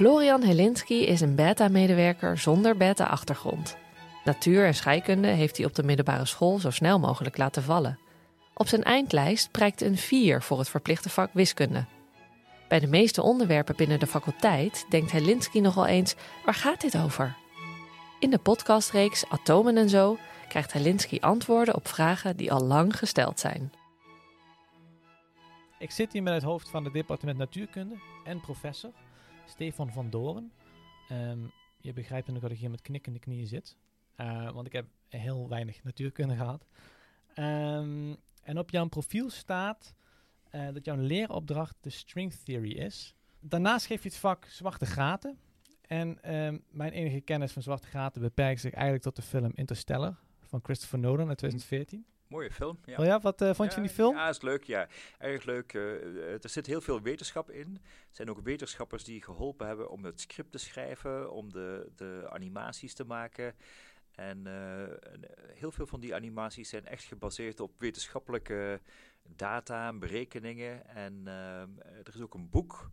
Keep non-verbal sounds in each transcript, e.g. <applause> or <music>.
Florian Helinski is een beta-medewerker zonder beta-achtergrond. Natuur en scheikunde heeft hij op de middelbare school zo snel mogelijk laten vallen. Op zijn eindlijst prijkt een 4 voor het verplichte vak wiskunde. Bij de meeste onderwerpen binnen de faculteit denkt Helinski nogal eens: waar gaat dit over? In de podcastreeks Atomen en zo krijgt Helinski antwoorden op vragen die al lang gesteld zijn. Ik zit hier met het hoofd van het departement natuurkunde en professor Stefan van Doren. Ehm, je begrijpt natuurlijk dat ik hier met knikkende knieën zit, uh, want ik heb heel weinig natuurkunde gehad. Um, en op jouw profiel staat uh, dat jouw leeropdracht de string theory is. Daarnaast geef je het vak zwarte gaten. En um, mijn enige kennis van zwarte gaten beperkt zich eigenlijk tot de film Interstellar van Christopher Nolan uit 2014. Mooie film. Ja, oh ja wat uh, vond je van die film? Ja, is leuk. Ja, erg leuk. Uh, er zit heel veel wetenschap in. Er zijn ook wetenschappers die geholpen hebben om het script te schrijven, om de, de animaties te maken. En uh, heel veel van die animaties zijn echt gebaseerd op wetenschappelijke data en berekeningen. En er is ook een boek,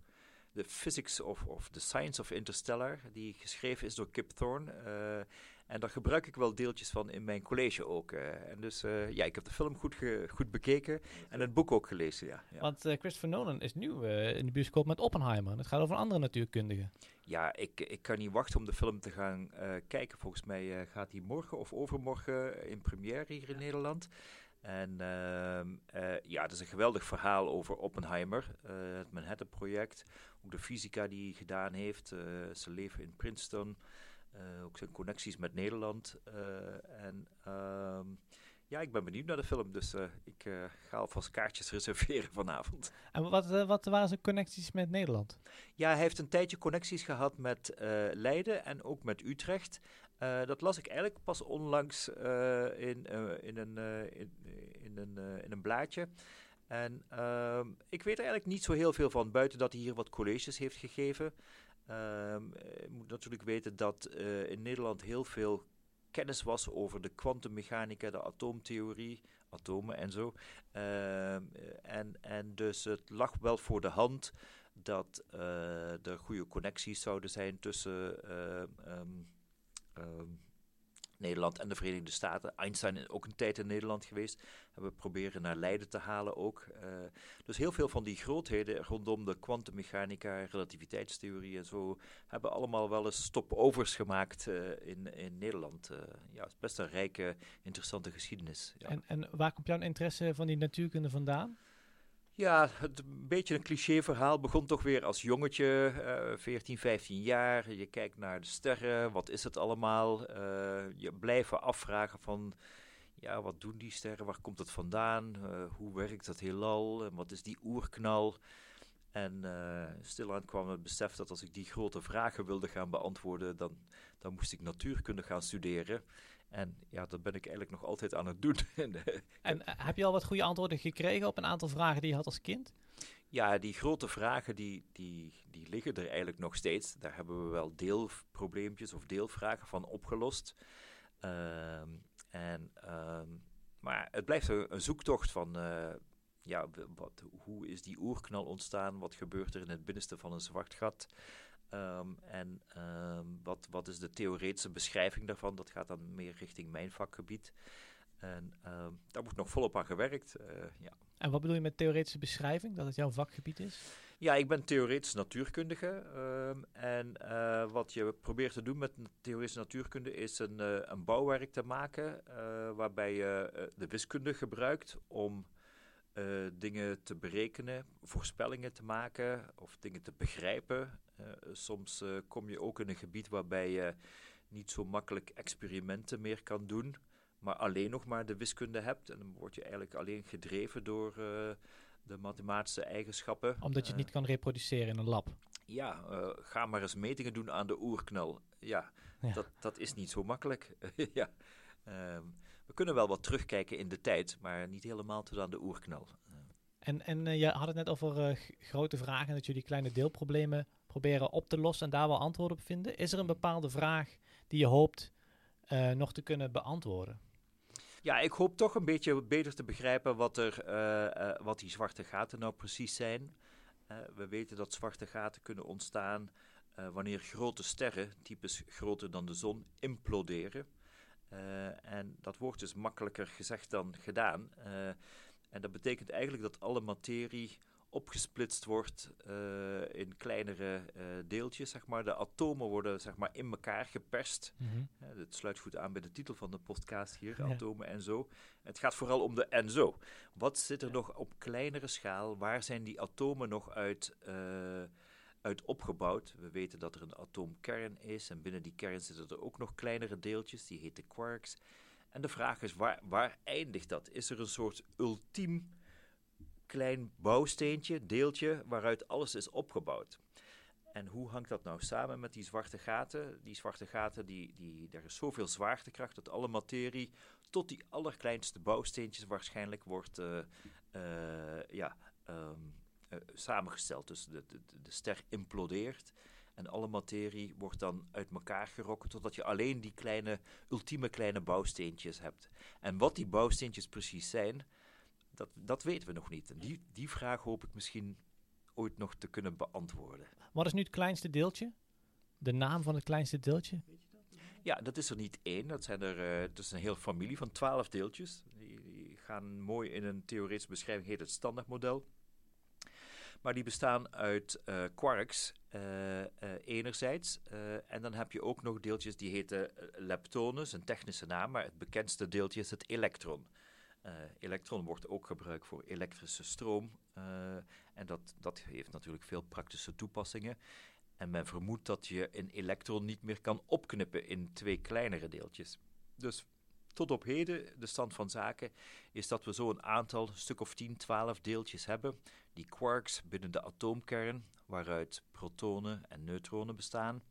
The Physics of, of the Science of Interstellar, die geschreven is door Kip Thorne. En daar gebruik ik wel deeltjes van in mijn college ook. Uh, en dus uh, ja, ik heb de film goed, goed bekeken en het boek ook gelezen, ja. ja. Want uh, Christopher Nolan is nu in de bioscoop met Oppenheimer. Het gaat over een andere natuurkundige. Ja, ik, ik kan niet wachten om de film te gaan kijken. Volgens mij gaat hij morgen of overmorgen in première hier in Nederland. En ehm, ja, het is een geweldig verhaal over Oppenheimer, het Manhattan-project. Ook de fysica die hij gedaan heeft. ze leven in Princeton. Uh, ook zijn connecties met Nederland. Uh, en uh, ja, ik ben benieuwd naar de film, dus uh, ik ga alvast kaartjes <laughs> reserveren vanavond. En wat, wat waren zijn connecties met Nederland? Ja, hij heeft een tijdje connecties gehad met Leiden en ook met Utrecht. dat las ik eigenlijk pas onlangs in, in, een, in, in, een, in een blaadje. En ehm, ik weet er eigenlijk niet zo heel veel van, buiten dat hij hier wat colleges heeft gegeven. Je moet natuurlijk weten dat uh, in Nederland heel veel kennis was over de kwantummechanica, de atoomtheorie, atomen en zo. Uh, en, en dus het lag wel voor de hand dat er goede connecties zouden zijn tussen um, Nederland en de Verenigde Staten. Einstein is ook een tijd in Nederland geweest. Hebben we proberen naar Leiden te halen ook. Uh, dus heel veel van die grootheden rondom de kwantummechanica, relativiteitstheorie en zo, hebben allemaal wel eens stopovers gemaakt uh, in, in Nederland. Uh, ja, het is best een rijke, interessante geschiedenis. Ja. En, en waar komt jouw interesse van die natuurkunde vandaan? Ja, het een beetje een cliché verhaal. Begon toch weer als jongetje, uh, 14, 15 jaar. Je kijkt naar de sterren, wat is het allemaal? Uh, je blijft afvragen van, ja, wat doen die sterren? Waar komt het vandaan? Uh, hoe werkt dat heelal? Wat is die oerknal? En uh, stilaan kwam het besef dat als ik die grote vragen wilde gaan beantwoorden, dan, dan moest ik natuurkunde gaan studeren. En ja, dat ben ik eigenlijk nog altijd aan het doen. <laughs> en uh, heb je al wat goede antwoorden gekregen op een aantal vragen die je had als kind? Ja, die grote vragen die, die, die liggen er eigenlijk nog steeds. Daar hebben we wel deelprobleempjes of deelvragen van opgelost. Uh, en, uh, maar het blijft een, een zoektocht van uh, ja, wat, hoe is die oerknal ontstaan? Wat gebeurt er in het binnenste van een zwart gat? Um, en um, wat, wat is de theoretische beschrijving daarvan? Dat gaat dan meer richting mijn vakgebied. En um, daar wordt nog volop aan gewerkt. Uh, ja. En wat bedoel je met theoretische beschrijving? Dat het jouw vakgebied is? Ja, ik ben theoretisch natuurkundige. en uh, wat je probeert te doen met theoretische natuurkunde is een, uh, een bouwwerk te maken. waarbij je de wiskunde gebruikt om dingen te berekenen, voorspellingen te maken of dingen te begrijpen. Uh, soms uh, kom je ook in een gebied waarbij je niet zo makkelijk experimenten meer kan doen, maar alleen nog maar de wiskunde hebt. En dan word je eigenlijk alleen gedreven door de mathematische eigenschappen. Omdat je het niet kan reproduceren in een lab. Ja, ga maar eens metingen doen aan de oerknal. Ja, ja. Dat, dat is niet zo makkelijk. <laughs> ja. Um, we kunnen wel wat terugkijken in de tijd, maar niet helemaal tot aan de oerknal. En, en uh, je had het net over uh, grote vragen, dat jullie kleine deelproblemen proberen op te lossen en daar wel antwoorden op vinden. Is er een bepaalde vraag die je hoopt uh, nog te kunnen beantwoorden? Ja, ik hoop toch een beetje beter te begrijpen wat, er, wat die zwarte gaten nou precies zijn. we weten dat zwarte gaten kunnen ontstaan eh, wanneer grote sterren, typisch groter dan de zon, imploderen. Eh, en dat wordt dus makkelijker gezegd dan gedaan. Eh, en dat betekent eigenlijk dat alle materie opgesplitst wordt uh, in kleinere uh, deeltjes. Zeg maar. De atomen worden zeg maar, in elkaar geperst. Mm -hmm. het sluit goed aan bij de titel van de podcast hier, ja. atomen en zo. Het gaat vooral om de en zo. Wat zit er ja. nog op kleinere schaal? Waar zijn die atomen nog uit, uit opgebouwd? We weten dat er een atoomkern is en binnen die kern zitten er ook nog kleinere deeltjes, die heten quarks. En de vraag is, waar, waar eindigt dat? Is er een soort ultiem klein bouwsteentje, deeltje, waaruit alles is opgebouwd. En hoe hangt dat nou samen met die zwarte gaten? Die zwarte gaten, die, die, er is zoveel zwaartekracht dat alle materie tot die allerkleinste bouwsteentjes waarschijnlijk wordt uh, uh, ja, um, uh, samengesteld. Dus de, de, de ster implodeert en alle materie wordt dan uit elkaar gerokken totdat je alleen die kleine, ultieme kleine bouwsteentjes hebt. En wat die bouwsteentjes precies zijn, dat, dat weten we nog niet. En die, die vraag hoop ik misschien ooit nog te kunnen beantwoorden. Wat is nu het kleinste deeltje? De naam van het kleinste deeltje? Ja, dat is er niet één. Dat, zijn er, uh, dat is een hele familie van twaalf deeltjes. Die, die, gaan mooi in een theoretische beschrijving, heet het standaardmodel. Maar die bestaan uit uh, quarks uh, enerzijds. en dan heb je ook nog deeltjes die heten leptonen, een technische naam. Maar het bekendste deeltje is het elektron. Uh, elektron wordt ook gebruikt voor elektrische stroom. Uh, en dat, dat heeft natuurlijk veel praktische toepassingen. En men vermoedt dat je een elektron niet meer kan opknippen in twee kleinere deeltjes. Dus tot op heden, de stand van zaken, is dat we zo een aantal, stuk of 10, 12 deeltjes hebben. Die quarks binnen de atoomkern, waaruit protonen en neutronen bestaan.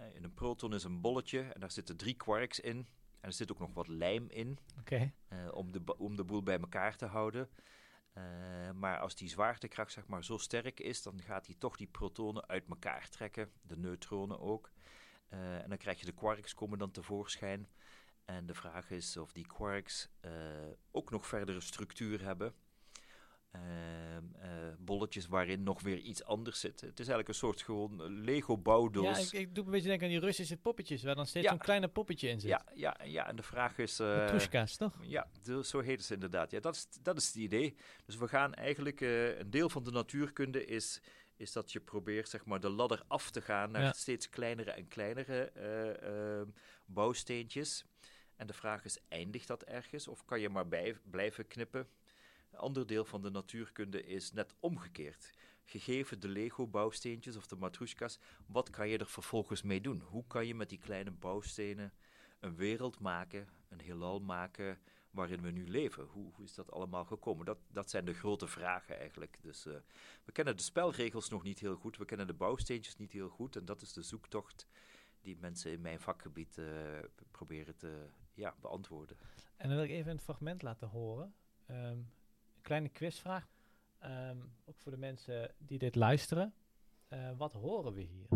Uh, in een proton is een bolletje en daar zitten drie quarks in. Er zit ook nog wat lijm in, okay. uh, om, de, om de boel bij elkaar te houden. Uh, maar als die zwaartekracht zeg maar, zo sterk is, dan gaat hij toch die protonen uit elkaar trekken, de neutronen ook. Uh, en dan krijg je de quarks komen dan tevoorschijn. En de vraag is of die quarks ook nog verdere structuur hebben. Uh, bolletjes waarin nog weer iets anders zit. Het is eigenlijk een soort gewoon Lego-bouwdoos. Ja, ik, ik, doe een beetje denken aan die Russische poppetjes, waar dan steeds ja. zo'n kleine poppetje in zit. Ja, ja, ja, en de vraag is... Uh, toch? Ja, de, zo heet het inderdaad. Ja, dat is, dat is het idee. Dus we gaan eigenlijk... Uh, een deel van de natuurkunde is, is dat je probeert zeg maar, de ladder af te gaan naar ja. steeds kleinere en kleinere uh, bouwsteentjes. En de vraag is, eindigt dat ergens? Of kan je maar bij, blijven knippen? Ander deel van de natuurkunde is net omgekeerd. Gegeven de Lego-bouwsteentjes of de matrushkas, wat kan je er vervolgens mee doen? Hoe kan je met die kleine bouwstenen een wereld maken, een heelal maken waarin we nu leven? Hoe, is dat allemaal gekomen? Dat, dat zijn de grote vragen eigenlijk. Dus uh, we kennen de spelregels nog niet heel goed, we kennen de bouwsteentjes niet heel goed en dat is de zoektocht die mensen in mijn vakgebied uh, proberen te ja, beantwoorden. En dan wil ik even een fragment laten horen. Um, kleine quizvraag. Um, ook voor de mensen die dit luisteren. Uh, wat horen we hier?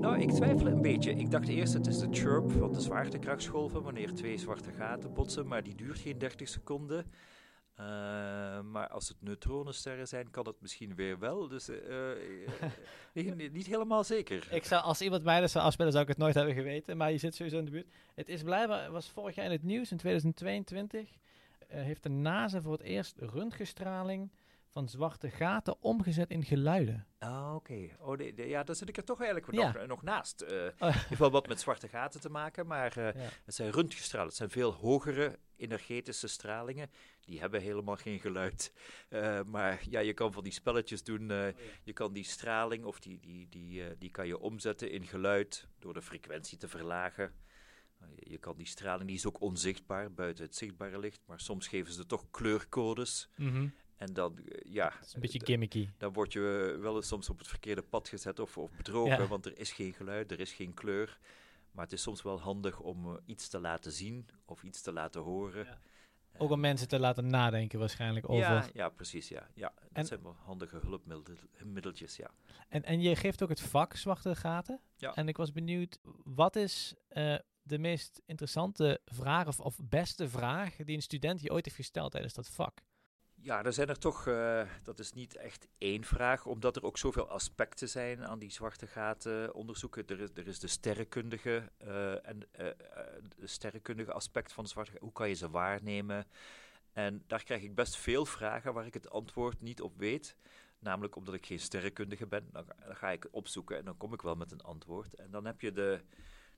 Nou, ik twijfel een beetje. Ik dacht eerst het is de chirp van de zwaartekrachtsgolven wanneer twee zwarte gaten botsen, maar die duurt geen 30 seconden. Maar als het neutronensterren zijn, kan het misschien weer wel. Dus uh, <laughs> niet, niet, helemaal zeker. Ik zou, als iemand mij dat zou afspelen, zou ik het nooit hebben geweten. Maar je zit sowieso in de buurt. Het is blijkbaar, was vorig jaar in het nieuws, in 2022, uh, heeft de NASA voor het eerst röntgenstraling van zwarte gaten omgezet in geluiden. Ah, oké. Okay. Oh, de, de, ja, daar zit ik er toch eigenlijk ja. nog, nog, naast. Uh, oh. heeft wel wat met zwarte gaten te maken, maar uh, ja. het zijn röntgenstralen. Het zijn veel hogere energetische stralingen. Die hebben helemaal geen geluid. Uh, maar ja, je kan van die spelletjes doen. Uh, je kan die straling of die, die, die, uh, die kan je omzetten in geluid door de frequentie te verlagen. Je kan die straling, die is ook onzichtbaar buiten het zichtbare licht, maar soms geven ze toch kleurcodes. Mm -hmm. En dan, ja... Dat is een beetje gimmicky. Dan word je wel eens soms op het verkeerde pad gezet of, of bedrogen, ja. want er is geen geluid, er is geen kleur. Maar het is soms wel handig om uh, iets te laten zien of iets te laten horen. Ja. Ook om mensen te laten nadenken waarschijnlijk over... Ja, ja, precies, ja. ja dat En- zijn wel handige hulpmiddeltjes, ja. En, en je geeft ook het vak zwarte gaten. Ja. En ik was benieuwd, wat is eh, de meest interessante vraag of, of beste vraag die een student je ooit heeft gesteld tijdens dat vak? Ja, er zijn er toch, eh, dat is niet echt één vraag, omdat er ook zoveel aspecten zijn aan die zwarte gaten onderzoeken. Er is, er is de sterrenkundige eh, en de sterrenkundige aspect van de zwarte gaten. Hoe kan je ze waarnemen? En daar krijg ik best veel vragen waar ik het antwoord niet op weet. Namelijk omdat ik geen sterrenkundige ben. Dan, ga- ik opzoeken en dan kom ik wel met een antwoord. En dan heb je de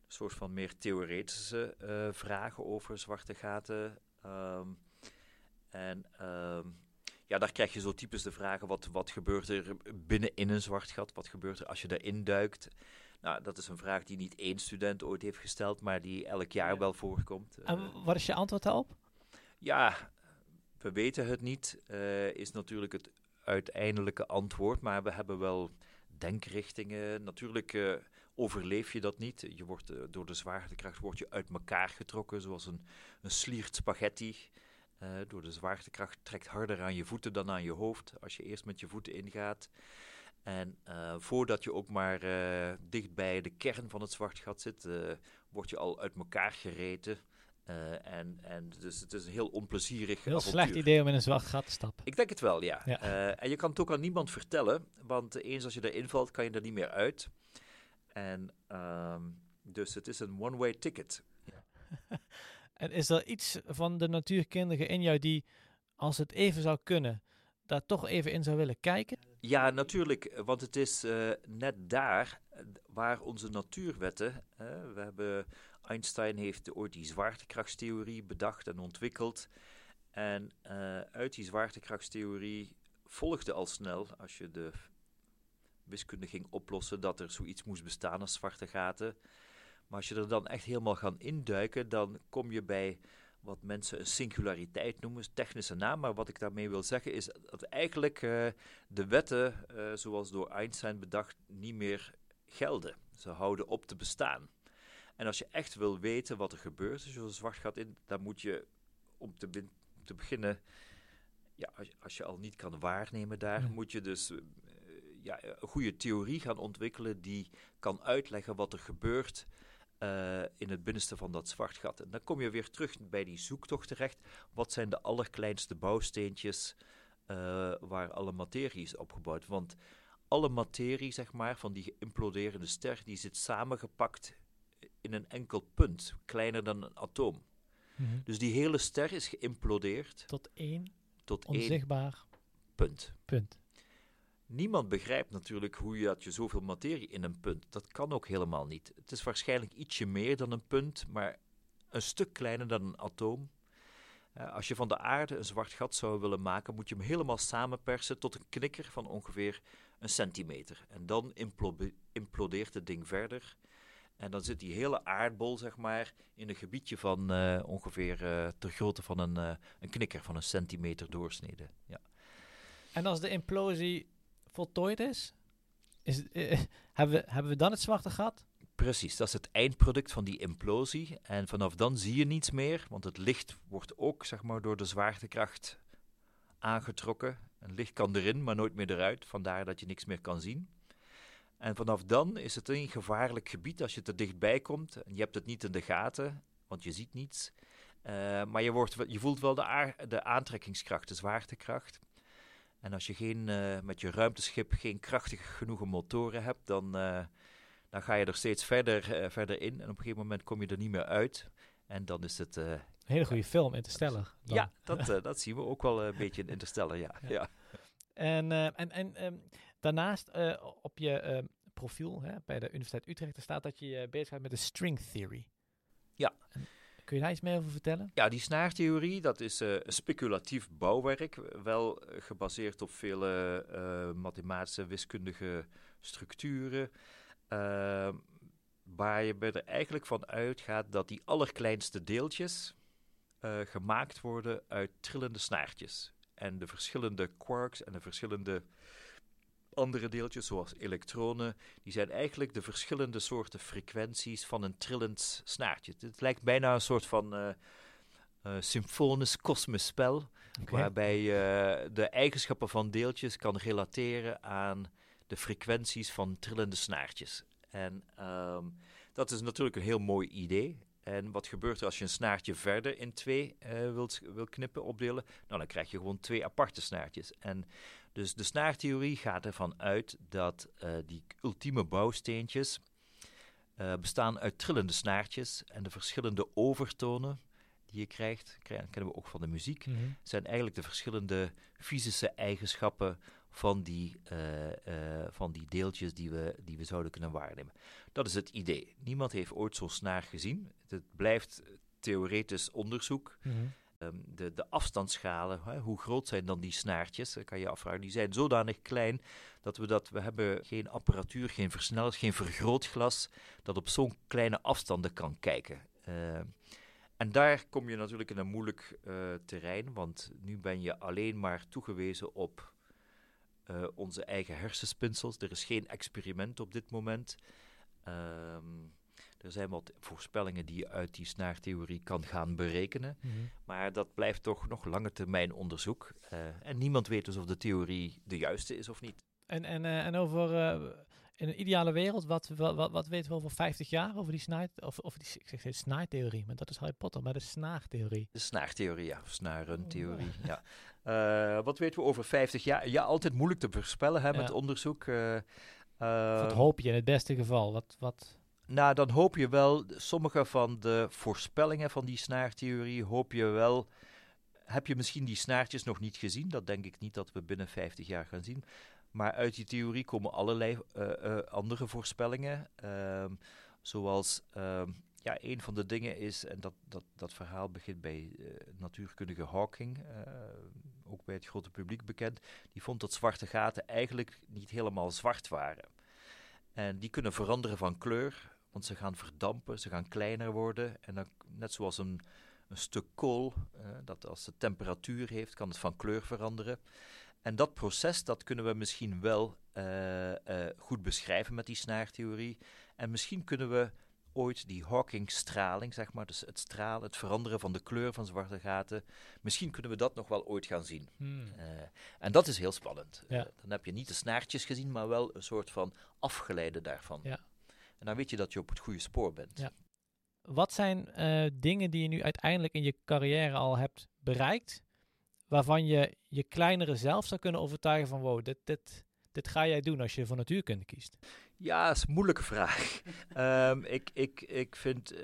soort van meer theoretische vragen over zwarte gaten. Ehm, en ehm, ja, daar krijg je zo typisch de vragen: wat, wat gebeurt er binnenin een zwart gat? Wat gebeurt er als je daarin duikt? Nou, dat is een vraag die niet één student ooit heeft gesteld, maar die elk jaar Ja. wel voorkomt. Eh, En wat is je antwoord daarop? ja, we weten het niet, eh, is natuurlijk het uiteindelijke antwoord. Maar we hebben wel denkrichtingen. Natuurlijk eh, overleef je dat niet. Je wordt, door de zwaartekracht word je uit elkaar getrokken, zoals een, een sliert spaghetti. Eh, door de zwaartekracht trekt harder aan je voeten dan aan je hoofd als je eerst met je voeten ingaat. En eh, voordat je ook maar eh, dicht bij de kern van het zwart gat zit, word je al uit elkaar gereten. En, en dus het is een heel onplezierig Heel avontuur. slecht idee om in een zwart gat te stappen. Ik denk het wel, ja. Ja. En je kan het ook aan niemand vertellen, want eens als je erin valt, kan je er niet meer uit. En ehm, dus het is een one-way ticket. <laughs> En is er iets van de natuurkundige in jou die, als het even zou kunnen, daar toch even in zou willen kijken? Ja, natuurlijk, want het is eh, net daar eh, waar onze natuurwetten. we hebben, Einstein heeft ooit die zwaartekrachtstheorie bedacht en ontwikkeld. En eh, uit die zwaartekrachtstheorie volgde al snel, als je de wiskunde ging oplossen, dat er zoiets moest bestaan als zwarte gaten. Maar als je er dan echt helemaal gaat induiken, dan kom je bij wat mensen een singulariteit noemen, is een technische naam. Maar wat ik daarmee wil zeggen is dat eigenlijk eh, de wetten, eh, zoals door Einstein bedacht, niet meer gelden. Ze houden op te bestaan. En als je echt wil weten wat er gebeurt als je een zwart gat in, dan moet je om te, beginnen, ja, als, je- als je al niet kan waarnemen daar, moet je dus eh, ja, een goede theorie gaan ontwikkelen die kan uitleggen wat er gebeurt eh, in het binnenste van dat zwart gat. En dan kom je weer terug bij die zoektocht terecht. Wat zijn de allerkleinste bouwsteentjes eh, waar alle materie is opgebouwd? Want alle materie, zeg maar, van die geïmploderende ster, die zit samengepakt in een enkel punt, kleiner dan een atoom. Dus die hele ster is geïmplodeerd Tot één tot één onzichtbaar punt. punt. Niemand begrijpt natuurlijk hoe je, dat je zoveel materie in een punt. Dat kan ook helemaal niet. Het is waarschijnlijk ietsje meer dan een punt, maar een stuk kleiner dan een atoom. Eh, als je van de aarde een zwart gat zou willen maken, moet je hem helemaal samenpersen tot een knikker van ongeveer een centimeter. En dan implo- implodeert het ding verder. En dan zit die hele aardbol, zeg maar, in een gebiedje van eh, ongeveer eh ter grootte van een, een knikker van een centimeter doorsnede. Ja. En als de implosie voltooid is, is eh, <laughs> hebben, we, hebben we dan het zwarte gat? Precies, dat is het eindproduct van die implosie. En vanaf dan zie je niets meer, want het licht wordt ook zeg maar, door de zwaartekracht aangetrokken. Een licht kan erin, maar nooit meer eruit, vandaar dat je niks meer kan zien. En vanaf dan is het een gevaarlijk gebied als je te dichtbij komt. En je hebt het niet in de gaten, want je ziet niets. Eh, maar je, wordt, je voelt wel de, de aantrekkingskracht, de zwaartekracht. En als je geen, eh, met je ruimteschip geen krachtige genoegen motoren hebt, dan, eh, dan ga je er steeds verder, eh, verder in. En op een gegeven moment kom je er niet meer uit. En dan is het... Een hele goede film, Interstellar. dan. ja, dat, dat zien we ook wel een beetje in Interstellar, ja. Ja. ja. En, en, en ehm, daarnaast op je ehm, profiel hè, bij de Universiteit Utrecht staat dat je je bezig gaat met de string theory. Ja. En kun je daar iets meer over vertellen? Ja, die snaartheorie, dat is eh, een speculatief bouwwerk, wel eh, gebaseerd op vele eh, mathematische wiskundige structuren, eh, waar je er eigenlijk van uitgaat dat die allerkleinste deeltjes eh, gemaakt worden uit trillende snaartjes. En de verschillende quarks en de verschillende andere deeltjes, zoals elektronen, die zijn eigenlijk de verschillende soorten frequenties van een trillend snaartje. Het lijkt bijna een soort van eh, uh, symfonisch kosmisch spel. Waarbij je de eigenschappen van deeltjes kan relateren aan de frequenties van trillende snaartjes. En ehm, dat is natuurlijk een heel mooi idee. En wat gebeurt er als je een snaartje verder in twee uh, wilt, wil knippen, opdelen? Nou, dan krijg je gewoon twee aparte snaartjes. En dus de snaartheorie gaat ervan uit dat uh, die ultieme bouwsteentjes uh, bestaan uit trillende snaartjes en de verschillende overtonen die je krijgt, kennen we ook van de muziek, mm -hmm. zijn eigenlijk de verschillende fysische eigenschappen van die, uh, uh, van die deeltjes die we, die we zouden kunnen waarnemen. Dat is het idee. Niemand heeft ooit zo'n snaar gezien. Het blijft theoretisch onderzoek. Mm -hmm. Um, de, de afstandsschalen, hè, hoe groot zijn dan die snaartjes? Dat kan je afvragen. Die zijn zodanig klein dat we dat we hebben geen apparatuur, geen versnellers, geen vergrootglas dat op zo'n kleine afstanden kan kijken. Uh, en daar kom je natuurlijk in een moeilijk uh, terrein, want nu ben je alleen maar toegewezen op uh, onze eigen hersenspinsels. Er is geen experiment op dit moment. Um, er zijn wat voorspellingen die je uit die snaartheorie kan gaan berekenen. Mm -hmm. Maar dat blijft toch nog lange termijn onderzoek. Uh, en niemand weet dus of de theorie de juiste is of niet. En, en, en over in een ideale wereld, wat, wat, wat, wat, weten we over 50 jaar over die snaar, of, of die, ik zeg snaartheorie, maar dat is Harry Potter, maar de snaartheorie. De snaartheorie, ja, of snarentheorie, oh. ja. Wat weten we over 50 jaar? Ja, altijd moeilijk te voorspellen hè, ja. met onderzoek. Wat hoop je in het beste geval? Wat, wat... Nou, dan hoop je wel, sommige van de voorspellingen van die snaartheorie, hoop je wel heb je misschien die snaartjes nog niet gezien? Dat denk ik niet dat we binnen 50 jaar gaan zien. Maar uit die theorie komen allerlei uh, uh, andere voorspellingen. Um, zoals, um, ja, een van de dingen is, en dat, dat, dat verhaal begint bij uh, natuurkundige Hawking, ook bij het grote publiek bekend, die vond dat zwarte gaten eigenlijk niet helemaal zwart waren. En die kunnen veranderen van kleur, want ze gaan verdampen, ze gaan kleiner worden. En dan, net zoals een, een stuk kool, dat als het temperatuur heeft, kan het van kleur veranderen. En dat proces, dat kunnen we misschien wel uh, uh, goed beschrijven met die snaartheorie. En misschien kunnen we ooit die Hawking-straling, zeg maar, dus het stralen, het veranderen van de kleur van zwarte gaten, misschien kunnen we dat nog wel ooit gaan zien. Hmm. Uh, en dat is heel spannend. Ja. dan heb je niet de snaartjes gezien, maar wel een soort van afgeleide daarvan. Ja. En dan weet je dat je op het goede spoor bent. Ja. Wat zijn dingen die je nu uiteindelijk in je carrière al hebt bereikt, waarvan je je kleinere zelf zou kunnen overtuigen van wow, dit, dit, dit ga jij doen als je voor natuurkunde kiest? Ja, dat is een moeilijke vraag. um, <laughs> ik, ik, ik vind, uh,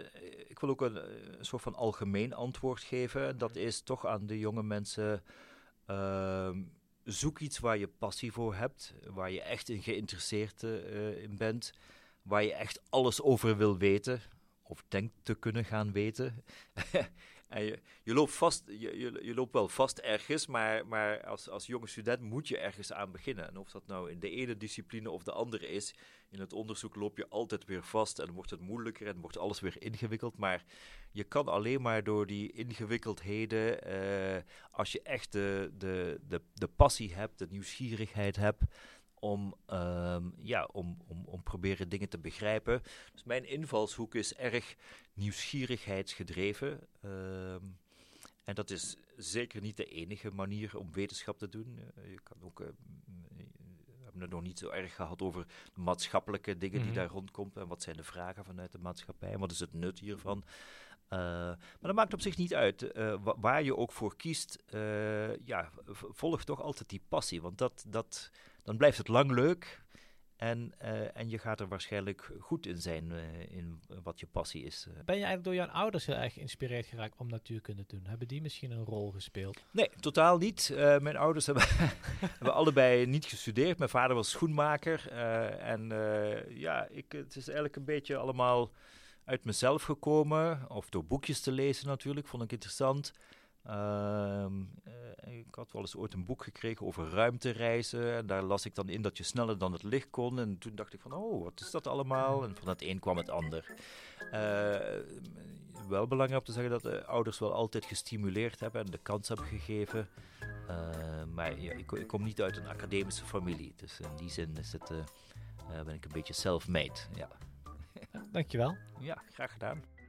ik wil ook een, een, soort van algemeen antwoord geven. Dat is toch aan de jonge mensen, uh, zoek iets waar je passie voor hebt, waar je echt in geïnteresseerd uh, in bent, waar je echt alles over wil weten of denkt te kunnen gaan weten. <laughs> En je, loopt vast, je, loopt wel vast ergens, maar, maar als, als jonge student moet je ergens aan beginnen. En of dat nou in de ene discipline of de andere is, in het onderzoek loop je altijd weer vast en wordt het moeilijker en wordt alles weer ingewikkeld. Maar je kan alleen maar door die ingewikkeldheden, uh, als je echt de, de, de passie hebt, de nieuwsgierigheid hebt, om, um, ja, om, om, om proberen dingen te begrijpen. Dus mijn invalshoek is erg nieuwsgierigheidsgedreven. Um, en dat is zeker niet de enige manier om wetenschap te doen. Uh, je kan ook, uh, we hebben het nog niet zo erg gehad over de maatschappelijke dingen mm -hmm. die daar rondkomen. En wat zijn de vragen vanuit de maatschappij? En wat is het nut hiervan? Uh, maar dat maakt op zich niet uit. Uh, wa waar je ook voor kiest, uh, ja, volg toch altijd die passie. Want dat, dat, dan blijft het lang leuk. En, en je gaat er waarschijnlijk goed in zijn in wat je passie is. Ben je eigenlijk door jouw ouders heel erg geïnspireerd geraakt om natuurkunde te doen? Hebben die misschien een rol gespeeld? Nee, totaal niet. mijn ouders hebben, <laughs> hebben allebei niet gestudeerd. Mijn vader was schoenmaker. en ja, ik, het is eigenlijk een beetje allemaal uit mezelf gekomen, of door boekjes te lezen natuurlijk, vond ik interessant. Uh, uh, ik had wel eens ooit een boek gekregen over ruimtereizen. En daar las ik dan in dat je sneller dan het licht kon. En toen dacht ik van, oh, wat is dat allemaal? En van het een kwam het ander. Uh, wel belangrijk om te zeggen dat de ouders wel altijd gestimuleerd hebben en de kans hebben gegeven. maar ja, ik, ik, kom niet uit een academische familie. Dus in die zin is het, ben ik een beetje self-made. Ja. Dankjewel. Ja, graag gedaan.